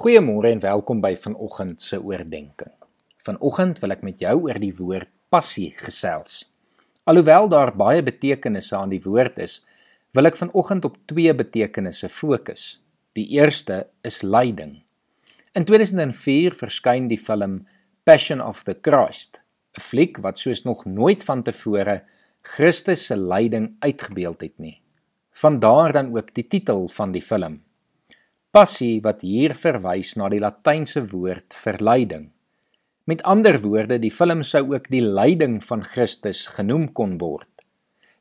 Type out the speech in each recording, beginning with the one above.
Goeiemôre en welkom by vanoggend se oordeenking. Vanoggend wil ek met jou oor die woord passie gesels. Alhoewel daar baie betekenisse aan die woord is, wil ek vanoggend op twee betekenisse fokus. Die eerste is lyding. In 2004 verskyn die film Passion of the Christ, 'n fliek wat soos nog nooit vantevore Christus se lyding uitgebeeld het nie. Vandaar dan ook die titel van die film. Passie wat hier verwys na die latynse woord verleiding. Met ander woorde, die film sou ook die lyding van Christus genoem kon word.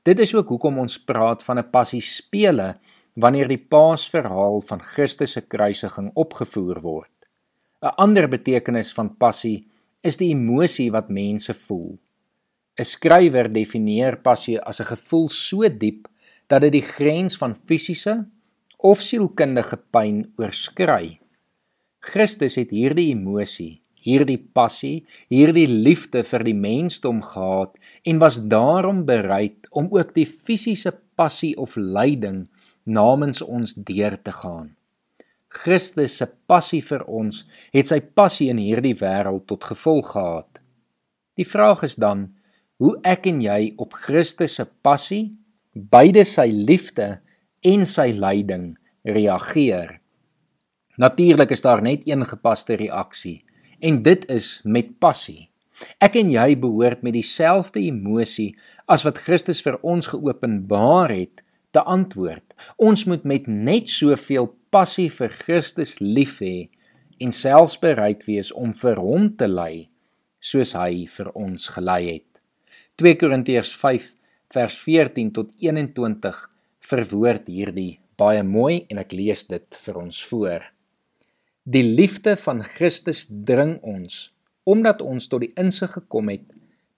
Dit is ook hoekom ons praat van 'n passie spele wanneer die Paasverhaal van Christus se kruisiging opgevoer word. 'n Ander betekenis van passie is die emosie wat mense voel. 'n Skrywer definieer passie as 'n gevoel so diep dat dit die grens van fisiese of sielkundige pyn oorskry. Christus het hierdie emosie, hierdie passie, hierdie liefde vir die mensdom gehad en was daarom bereid om ook die fisiese passie of lyding namens ons deur te gaan. Christus se passie vir ons het sy passie in hierdie wêreld tot gevolg gehad. Die vraag is dan hoe ek en jy op Christus se passie, beide sy liefde en sy lyding reageer. Natuurlik is daar net een gepaste reaksie en dit is met passie. Ek en jy behoort met dieselfde emosie as wat Christus vir ons geopenbaar het te antwoord. Ons moet met net soveel passie vir Christus lief hê en selfs bereid wees om vir hom te ly soos hy vir ons gelei het. 2 Korintiërs 5 vers 14 tot 21 verwoord hierdie. Baie mooi en ek lees dit vir ons voor. Die liefde van Christus dring ons omdat ons tot die insig gekom het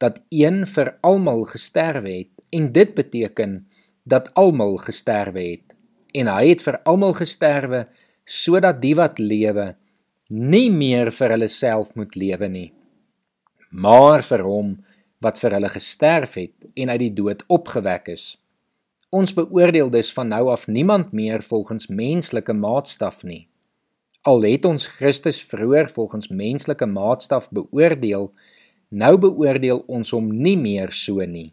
dat een vir almal gesterwe het en dit beteken dat almal gesterwe het. En hy het vir almal gesterwe sodat die wat lewe nie meer vir hulle self moet lewe nie maar vir hom wat vir hulle gesterf het en uit die dood opgewek is Ons beoordeel dus van nou af niemand meer volgens menslike maatstaf nie. Al het ons Christus vroeër volgens menslike maatstaf beoordeel, nou beoordeel ons hom nie meer so nie.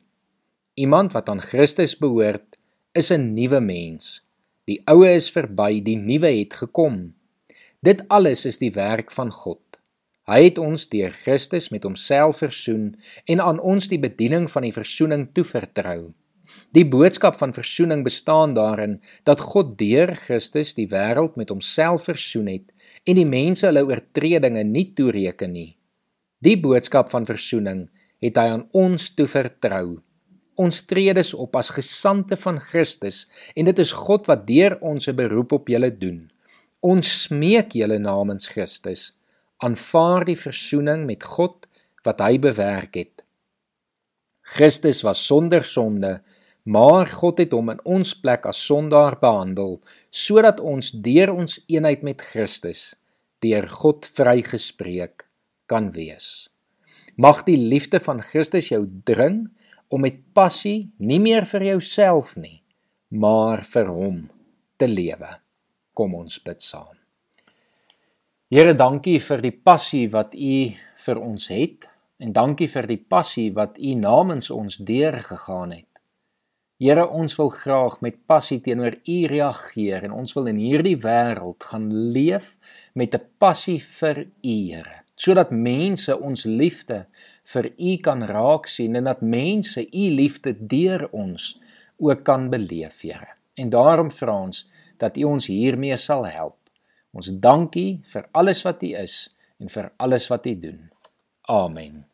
Iemand wat aan Christus behoort, is 'n nuwe mens. Die ou is verby, die nuwe het gekom. Dit alles is die werk van God. Hy het ons deur Christus met homself versoen en aan ons die bediening van die versoening toevertrou. Die boodskap van versoening bestaan daarin dat God deur Christus die wêreld met homself versoen het en die mense hulle oortredinge nie toereken nie. Die boodskap van versoening het hy aan ons toevertrou. Ons tree dus op as gesande van Christus en dit is God wat deur ons 'n beroep op julle doen. Ons smeek julle namens Christus, aanvaar die versoening met God wat hy bewerk het. Christus was sonder sonde maar God het hom in ons plek as sondaar behandel sodat ons deur ons eenheid met Christus deur God vrygespreek kan wees. Mag die liefde van Christus jou dring om met passie nie meer vir jouself nie, maar vir hom te lewe. Kom ons bid saam. Here, dankie vir die passie wat U vir ons het en dankie vir die passie wat U namens ons deurgegaan het. Here, ons wil graag met passie teenoor U reageer en ons wil in hierdie wêreld gaan leef met 'n passie vir U, Here, sodat mense ons liefde vir U kan raak sien en dat mense U liefde deur ons ook kan beleef, Here. En daarom vra ons dat U ons hiermee sal help. Ons dankie vir alles wat U is en vir alles wat U doen. Amen.